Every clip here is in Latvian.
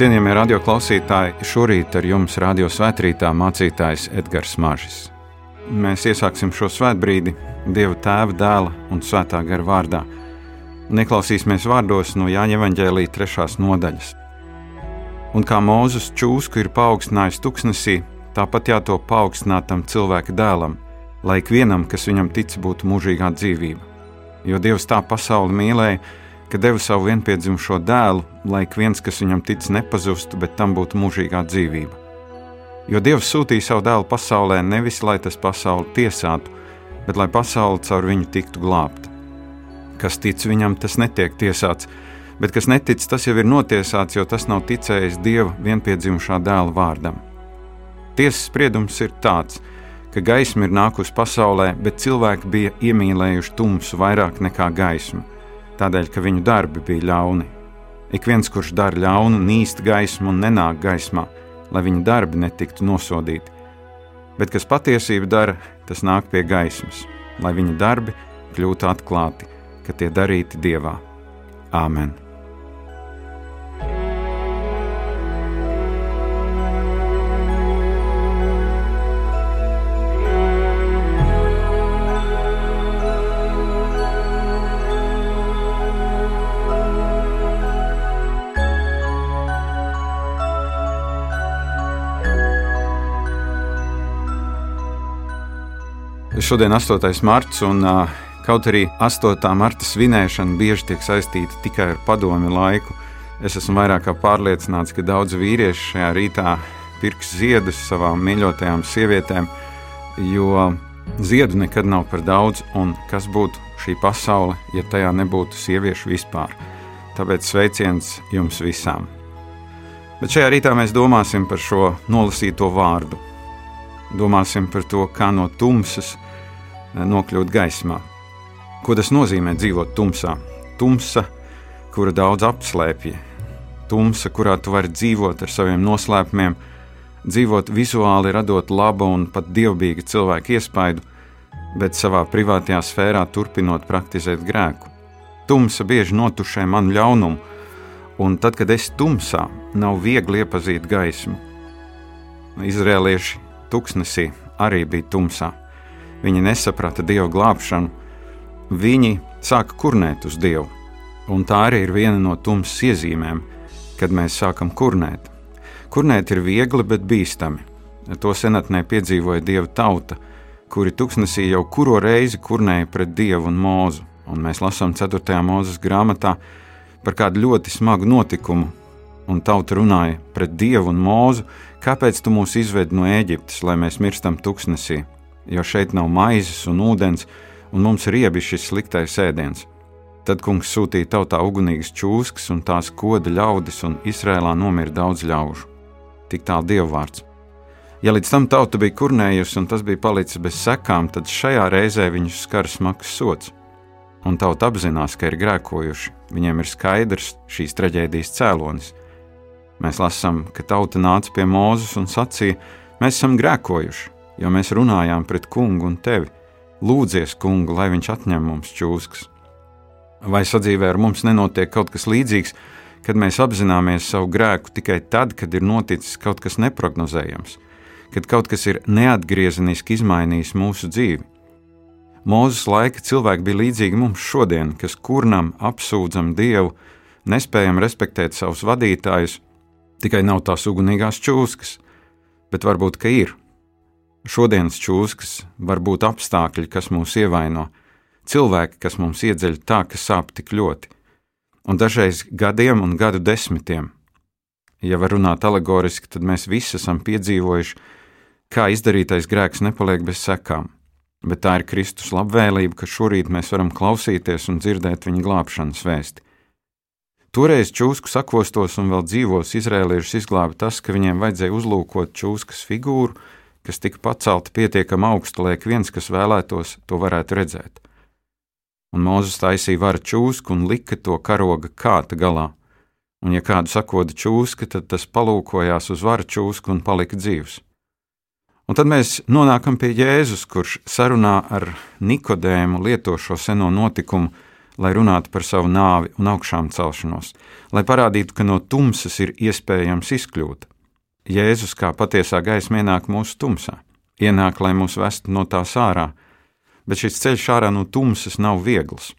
Cienījamie radioklausītāji, šorīt ar jums radio svētkrītā mācītājs Edgars Mažis. Mēs iesāksim šo svētbrīdi Dieva tēva, dēla un svētā gara vārdā. Un ieklausīsimies vārdos no Jāņa Evanģēlīja trešās nodaļas. Un kā Mūzes čūsku ir paaugstinājis tuksnesī, tāpat jātop paaugstinātam cilvēka dēlam, lai ikvienam, kas viņam tic, būtu mūžīgā dzīvība. Jo Dievs tā pasauli mīlēja, ka deva savu vienpiedzimušo dēlu, lai ik viens, kas viņam tic, nepazustu, bet tam būtu mūžīgā dzīvība. Jo Dievs sūtīja savu dēlu pasaulē nevis lai tas pasauli tiesātu, bet lai pasaule caur viņu tiktu glābta. Kas tic viņam, tas netiek tiesāts, bet kas netic, tas jau ir notiesāts, jo tas nav ticējis Dieva vienpiedzimušā dēla vārdam. Tiesas spriedums ir tāds, ka gaisma ir nākusi pasaulē, bet cilvēki bija iemīlējuši tumsu vairāk nekā gaismu tādēļ, ka viņu darbi bija ļauni. Ik viens, kurš dara ļaunu, nīst gaismu un nenāk gaismā, lai viņa darbi netiktu nosodīti. Bet kas patiesību dara, tas nāk pie gaismas, lai viņa darbi kļūtu atklāti, ka tie darīti dievā. Āmen! Šodien ir 8. marts, un kaut arī 8. marta svinēšana bieži tiek saistīta tikai ar padomi laiku, es esmu vairāk kā pārliecināts, ka daudzi vīrieši šajā rītā pirks ziedus savām mīļotajām sievietēm, jo ziedu nekad nav par daudz, un kas būtu šī pasaule, ja tajā nebūtu sieviešu vispār. Tāpēc sveiciens jums visām! Bet šajā rītā mēs domāsim par šo nolasīto vārdu. Domāsim par to, kā no tumsas nokļūt gaismā. Ko tas nozīmē dzīvot tumsā? Tumsa, kura daudz apslēpja, tumsa, kurā tu vari dzīvot ar saviem noslēpumiem, dzīvot vizuāli, radot labu un pat dievbijīgu cilvēku iespaidu, bet savā privātajā sfērā turpinot praktizēt grēku. Tumsa bieži notušē manu ļaunumu, un tad, kad es tumsā, nav viegli iepazīt gaismu. Izrēlieši tuksnesī arī bija tumsā viņi nesaprata Dieva glābšanu, viņi sāka kurnēt uz Dievu. Un tā arī ir viena no tumsas iezīmēm, kad mēs sākam kurnēt. Kurnēt ir viegli, bet bīstami. To senatnē piedzīvoja Dieva tauta, kuri tuksnesī jau kuro reizi kurnēja pret Dievu un mūzu. Un mēs lasām 4. mūzes grāmatā par kādu ļoti smagu notikumu, un tauta runāja pret Dievu un mūzu, kāpēc tu mūs izvedi no Ēģiptes, lai mēs mirstam tuksnesī jo šeit nav maizes un ūdens, un mums ir riebi šis sliktais ēdiens. Tad kungs sūtīja tautā ugunīgas čūskas, un tās koda ļaudis, un Izrēlā nomira daudz ļaužu. Tik tālu dievvvārds. Ja līdz tam tauta bija kurnējusi, un tas bija palicis bez sekām, tad šajā reizē viņus skar smags sots. Un tauta apzinās, ka ir grēkojuši, viņiem ir skaidrs šīs traģēdijas cēlonis. Mēs lasām, ka tauta nāca pie Mūzes un sacīja: Mēs esam grēkojuši, jo mēs runājām pret kungu un tevi. Lūdzies, kungu, lai viņš atņem mums čūskas. Vai sadzīvē ar mums nenotiek kaut kas līdzīgs, kad mēs apzināmies savu grēku tikai tad, kad ir noticis kaut kas neparedzējams, kad kaut kas ir neatgriezeniski izmainījis mūsu dzīvi. Mūzes laika cilvēki bija līdzīgi mums šodien, kas kurnam apsūdzam Dievu, nespējam respektēt savus vadītājus, tikai nav tās ugunīgās čūskas, bet varbūt ka ir. Šodienas čūskas var būt apstākļi, kas mūs ievaino, cilvēki, kas mums iedzeļ tā, ka sāp tik ļoti, un dažreiz gadiem un gadu desmitiem. Ja var runāt alegoriski, tad mēs visi esam piedzīvojuši, kā izdarītais grēks nepaliek bez sekām, bet tā ir Kristus labvēlība, ka šorīt mēs varam klausīties un dzirdēt viņa glābšanas vēsti. Toreiz čūsku sakostos un vēl dzīvos izrēliešus izglāba tas, ka viņiem vajadzēja uzlūkot čūskas figūru, kas tika pacelta pietiekami augstu, lai viens, kas vēlētos, to varētu redzēt. Un Mozus taisīja varu čūsku un lika to karoga kāta galā. Un, ja kādu sakoda čūska, tad tas palūkojās uz varu čūsku un palika dzīvs. Un tad mēs nonākam pie Jēzus, kurš sarunā ar Nikodēmu lieto šo seno notikumu, lai runātu par savu nāvi un augšām celšanos, lai parādītu, ka no tumsas ir iespējams izkļūt. Jēzus kā patiesā gaisma ienāk mūsu tumsā, ienāk, lai mūs vestu no tās ārā, bet šis ceļš ārā no tumsas nav viegls.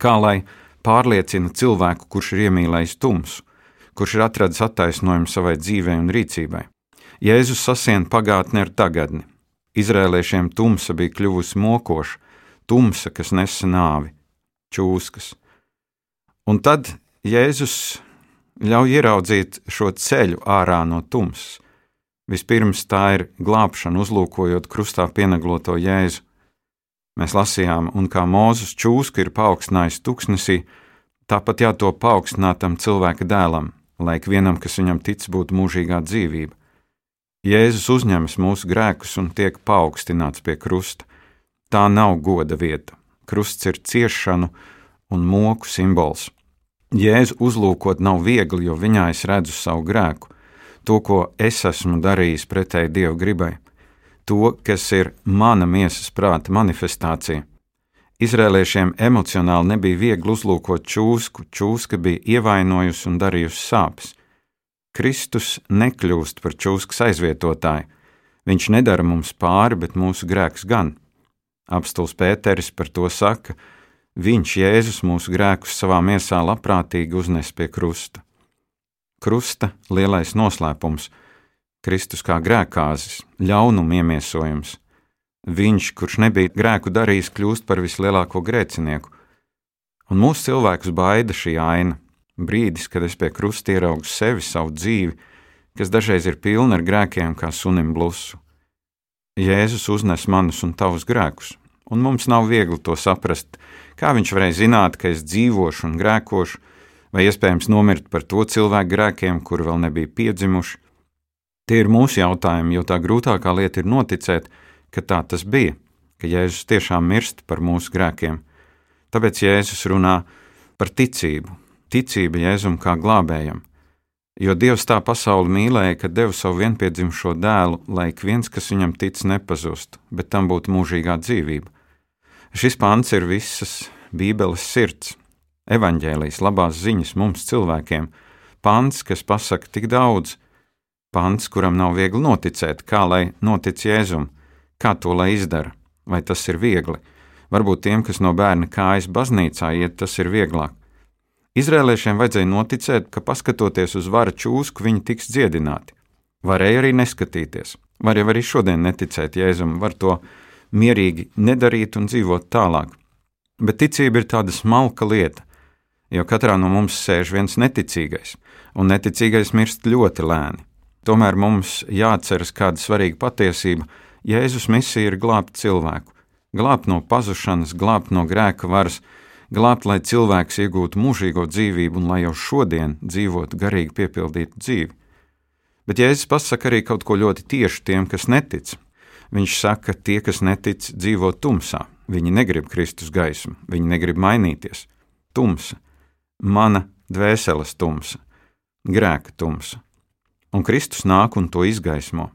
Kā lai pārliecina cilvēku, kurš ir iemīlējis tumsu, kurš ir atradis attaisnojumu savai dzīvei un rīcībai? Jēzus sasien pagātni ar tagadni. Izrēliešiem tumsa bija kļuvusi mokoša, tumsa, kas nesa nāvi, čūskas. Un tad Jēzus ļauj ieraudzīt šo ceļu ārā no tumsas. Vispirms tā ir glābšana, uzlūkojot krustā pienagloto Jēzu. Mēs lasījām, un kā Mūzes čūska ir paaugstinājis tuksnesī, tāpat jātop paaugstinātam cilvēka dēlam, lai ikvienam, kas viņam tic, būtu mūžīgā dzīvība. Jēzus uzņemas mūsu grēkus un tiek paaugstināts pie krusta. Tā nav goda vieta. Krusts ir ciešanu un moku simbols. Jēzu uzlūkot nav viegli, jo viņā es redzu savu grēku, to, ko es esmu darījis pretēji Dieva gribai, to, kas ir mana miesas prāta manifestācija. Izrēliešiem emocionāli nebija viegli uzlūkot čūsku, čūska bija ievainojusi un darījusi sāpes. Kristus nekļūst par čūskas aizvietotāju. Viņš nedara mums pāri, bet mūsu grēks gan. Apstults Pēteris par to saka, Viņš, Jēzus, mūsu grēkus savā miesā labprātīgi uznes pie krusta. Krusta lielais noslēpums, Kristus kā grēkāzis, ļaunuma iemiesojums. Viņš, kurš nebija grēku darījis, kļūst par vislielāko grēcinieku. Un mūsu cilvēkus baida šī aina, brīdis, kad es pie krusta ieraugu sevi, savu dzīvi, kas dažreiz ir pilna ar grēkiem, kā sunim blusu. Jēzus uznes manus un tavus grēkus, un mums nav viegli to saprast, Kā viņš varēja zināt, ka es dzīvošu un grēkošu, vai iespējams nomirt par to cilvēku grēkiem, kuri vēl nebija piedzimuši? Tie ir mūsu jautājumi, jo tā grūtākā lieta ir noticēt, ka tā tas bija, ka Jēzus tiešām mirst par mūsu grēkiem. Tāpēc Jēzus runā par ticību, ticība Jēzum kā glābējam. Jo Dievs tā pasauli mīlēja, ka deva savu vienpiedzimušo dēlu, lai ik viens, kas viņam tic, nepazustu, bet tam būtu mūžīgā dzīvība. Šis pants ir visas Bībeles sirds, evaņģēlijas labās ziņas mums cilvēkiem, pants, kas pasaka tik daudz, pants, kuram nav viegli noticēt, kā lai notic Jēzum, kā to lai izdara, vai tas ir viegli. Varbūt tiem, kas no bērna kājas baznīcā iet, tas ir vieglāk. Izrēliešiem vajadzēja noticēt, ka paskatoties uz vara čūsku, viņi tiks dziedināti. Varēja arī neskatīties. Var jau arī šodien neticēt Jēzum, var to mierīgi nedarīt un dzīvot tālāk. Bet ticība ir tāda smalka lieta, jo katrā no mums sēž viens neticīgais, un neticīgais mirst ļoti lēni. Tomēr mums jāatceras kāda svarīga patiesība. Jēzus misija ir glābt cilvēku, glābt no pazušanas, glābt no grēka varas, glābt, lai cilvēks iegūtu mūžīgo dzīvību un lai jau šodien dzīvotu garīgi piepildītu dzīvi. Bet Jēzus pasaka arī kaut ko ļoti tieši tiem, kas netic, Viņš saka, ka tie, kas netic, dzīvo tumsā. Viņi negrib Kristus gaismu, viņi negrib mainīties. Tumsa, mana dvēseles tumsa, grēka tumsa. Un Kristus nāk un to izgaismo.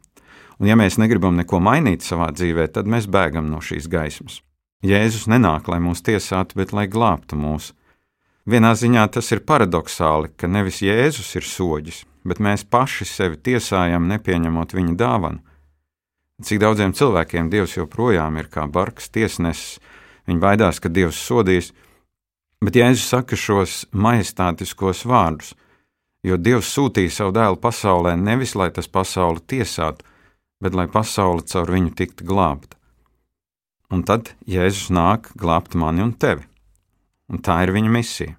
Un ja mēs negribam neko mainīt savā dzīvē, tad mēs bēgam no šīs gaismas. Jēzus nenāk, lai mūs tiesātu, bet lai glābtu mūs. Vienā ziņā tas ir paradoxāli, ka nevis Jēzus ir soģis, bet mēs paši sevi tiesājam, nepieņemot viņa dāvanu. Cik daudziem cilvēkiem Dievs joprojām ir kā bargs tiesnesis, viņi baidās, ka Dievs sodīs, bet Jēzus saka šos majestātiskos vārdus, jo Dievs sūtīja savu dēlu pasaulē nevis lai tas pasauli tiesātu, bet lai pasaule caur viņu tiktu glābta. Un tad Jēzus nāk glābt mani un tevi, un tā ir viņa misija.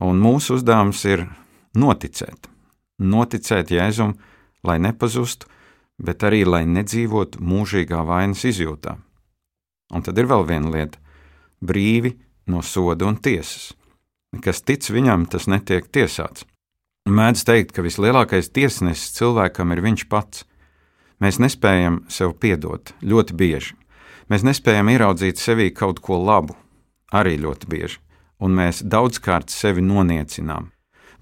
Un mūsu uzdevums ir noticēt, noticēt Jēzum, lai nepazustu, bet arī lai nedzīvotu mūžīgā vainas izjūtā. Un tad ir vēl viena lieta - brīvi no soda un tiesas. Kas tic viņam, tas netiek tiesāts. Mēdz teikt, ka vislielākais tiesnesis cilvēkam ir viņš pats. Mēs nespējam sev piedot ļoti bieži. Mēs nespējam ieraudzīt sevī kaut ko labu, arī ļoti bieži, un mēs daudzkārt sevi noniecinām.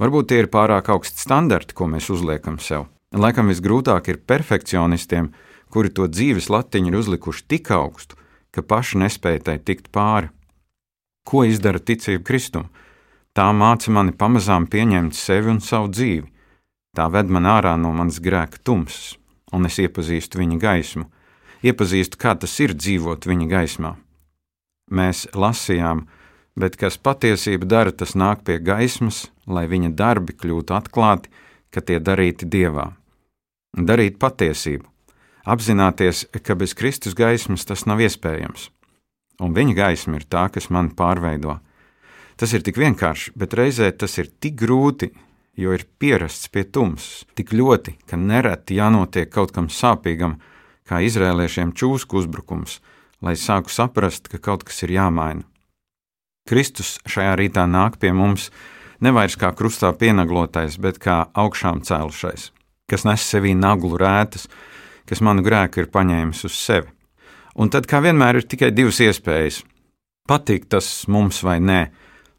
Varbūt tie ir pārāk augsti standarti, ko mēs uzliekam sev. Laikam visgrūtāk ir perfekcionistiem, kuri to dzīves latiņu ir uzlikuši tik augstu, ka paši nespēja tai tikt pāri. Ko izdara ticība Kristum? Tā māca mani pamazām pieņemt sevi un savu dzīvi. Tā ved man ārā no manas grēka tumsas, un es iepazīstu viņa gaismu, iepazīstu, kā tas ir dzīvot viņa gaismā. Mēs lasījām, bet kas patiesība dara, tas nāk pie gaismas, lai viņa darbi kļūtu atklāti, ka tie darīti dievā. Darīt patiesību, apzināties, ka bez Kristus gaismas tas nav iespējams, un viņa gaisma ir tā, kas mani pārveido. Tas ir tik vienkārši, bet reizē tas ir tik grūti, jo ir pierasts pie tumsas, tik ļoti, ka nereti jānotiek kaut kam sāpīgam, kā izrēliešiem čūsku uzbrukums, lai sāku saprast, ka kaut kas ir jāmaina. Kristus šajā rītā nāk pie mums nevairs kā krustā pienaglotais, bet kā augšām cēlušais, kas nes sevī naglu rētas, kas manu grēku ir paņēmis uz sevi. Un tad, kā vienmēr, ir tikai divas iespējas - patīk tas mums vai nē,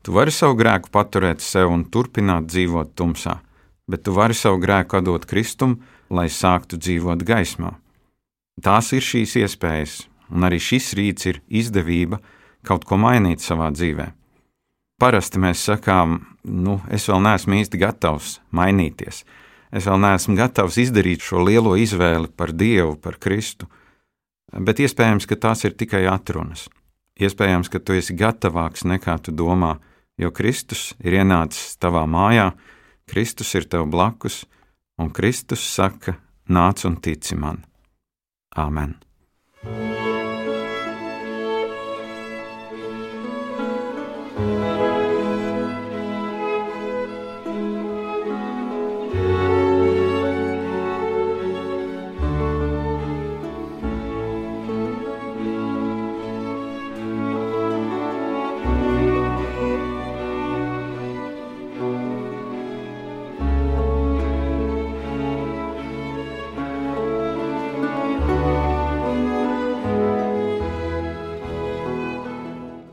Tu vari savu grēku paturēt sev un turpināt dzīvot tumsā, bet tu vari savu grēku atdot Kristum, lai sāktu dzīvot gaismā. Tās ir šīs iespējas, un arī šis rīts ir izdevība kaut ko mainīt savā dzīvē. Parasti mēs sakām, nu, es vēl neesmu īsti gatavs mainīties, es vēl neesmu gatavs izdarīt šo lielo izvēli par Dievu, par Kristu, bet iespējams, ka tās ir tikai atrunas. Iespējams, ka tu esi gatavāks nekā tu domā, jo Kristus ir ienācis tavā mājā, Kristus ir tev blakus, un Kristus saka: Nāc un tici man! Āmen!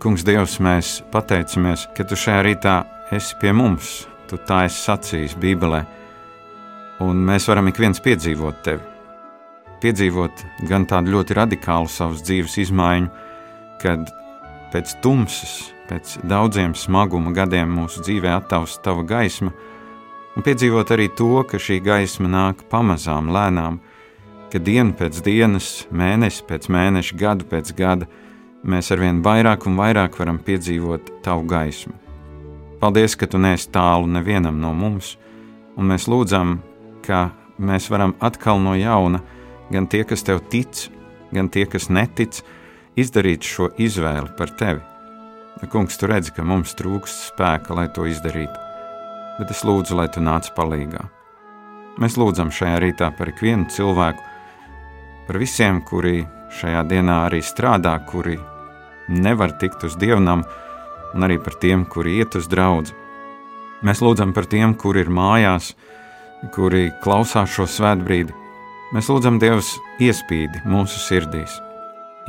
Kungs, Dievs, mēs pateicamies, ka Tu šajā rītā esi pie mums. Tu tā esi sacījis Bībelē, un mēs varam ik viens piedzīvot Tevi. Piedzīvot gan tādu ļoti radikālu savas dzīves izmaiņu, kad pēc tumsas, pēc daudziem smaguma gadiem mūsu dzīvē attausta Tava gaisma, un piedzīvot arī to, ka šī gaisma nāk pamazām, lēnām, ka diena pēc dienas, mēnesis pēc mēneša, gadu pēc gada mēs arvien vairāk un vairāk varam piedzīvot tavu gaismu. Paldies, ka tu neesi tālu nevienam no mums, un mēs lūdzam, ka mēs varam atkal no jauna, gan tie, kas tev tic, gan tie, kas netic, izdarīt šo izvēli par tevi. Kungs, tu redzi, ka mums trūkst spēka, lai to izdarītu, bet es lūdzu, lai tu nāc palīdzīgā. Mēs lūdzam šajā rītā par ikvienu cilvēku, par visiem, kuri šajā dienā arī strādā, kuri nevar tikt uz dievnam, un arī par tiem, kuri iet uz draugu. Mēs lūdzam par tiem, kuri ir mājās, kuri klausās šo svētbrīdi. Mēs lūdzam Dievs iespīdi mūsu sirdīs,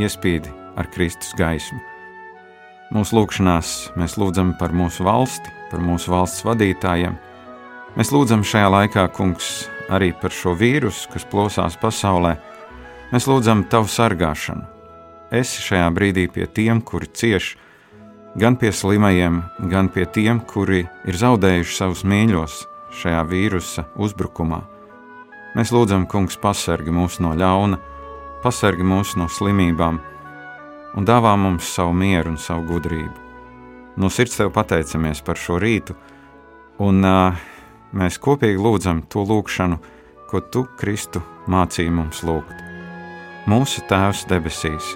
iespīdi ar Kristus gaismu. Mūsu lūgšanās mēs lūdzam par mūsu valsti, par mūsu valsts vadītājiem. Mēs lūdzam šajā laikā, Kungs, arī par šo vīrusu, kas plosās pasaulē. Mēs lūdzam Tavu sargāšanu, esi šajā brīdī pie tiem, kuri cieš, gan pie slimajiem, gan pie tiem, kuri ir zaudējuši savus mīļos šajā vīrusa uzbrukumā. Mēs lūdzam, Kungs, pasargi mūs no ļauna, pasargi mūs no slimībām un dāvā mums savu mieru un savu gudrību. No sirds tev pateicamies par šo rītu, un uh, mēs kopīgi lūdzam to lūgšanu, ko tu, Kristu, mācīji mums lūgt. Mūsu Tēvs debesīs,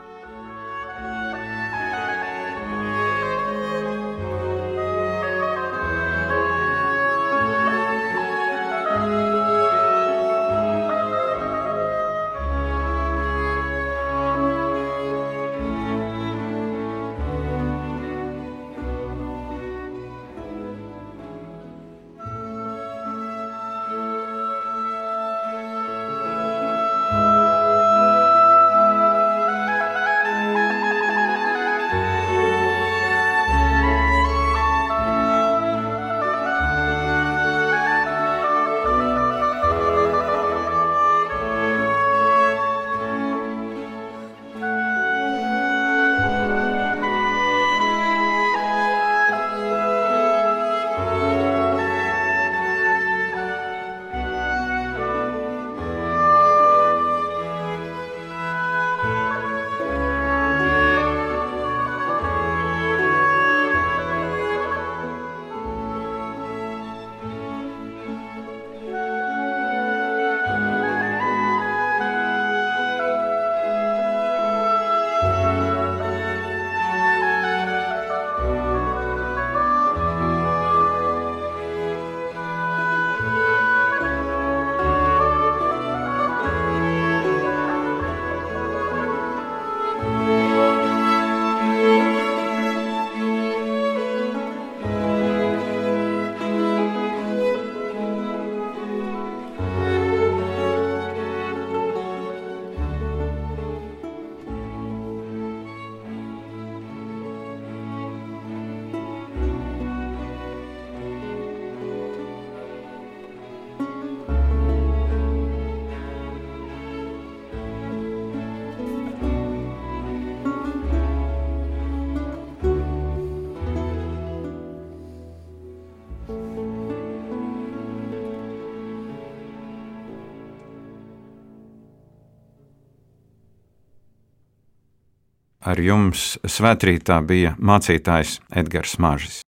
Ar jums svētrītā bija mācītājs Edgars Māžis.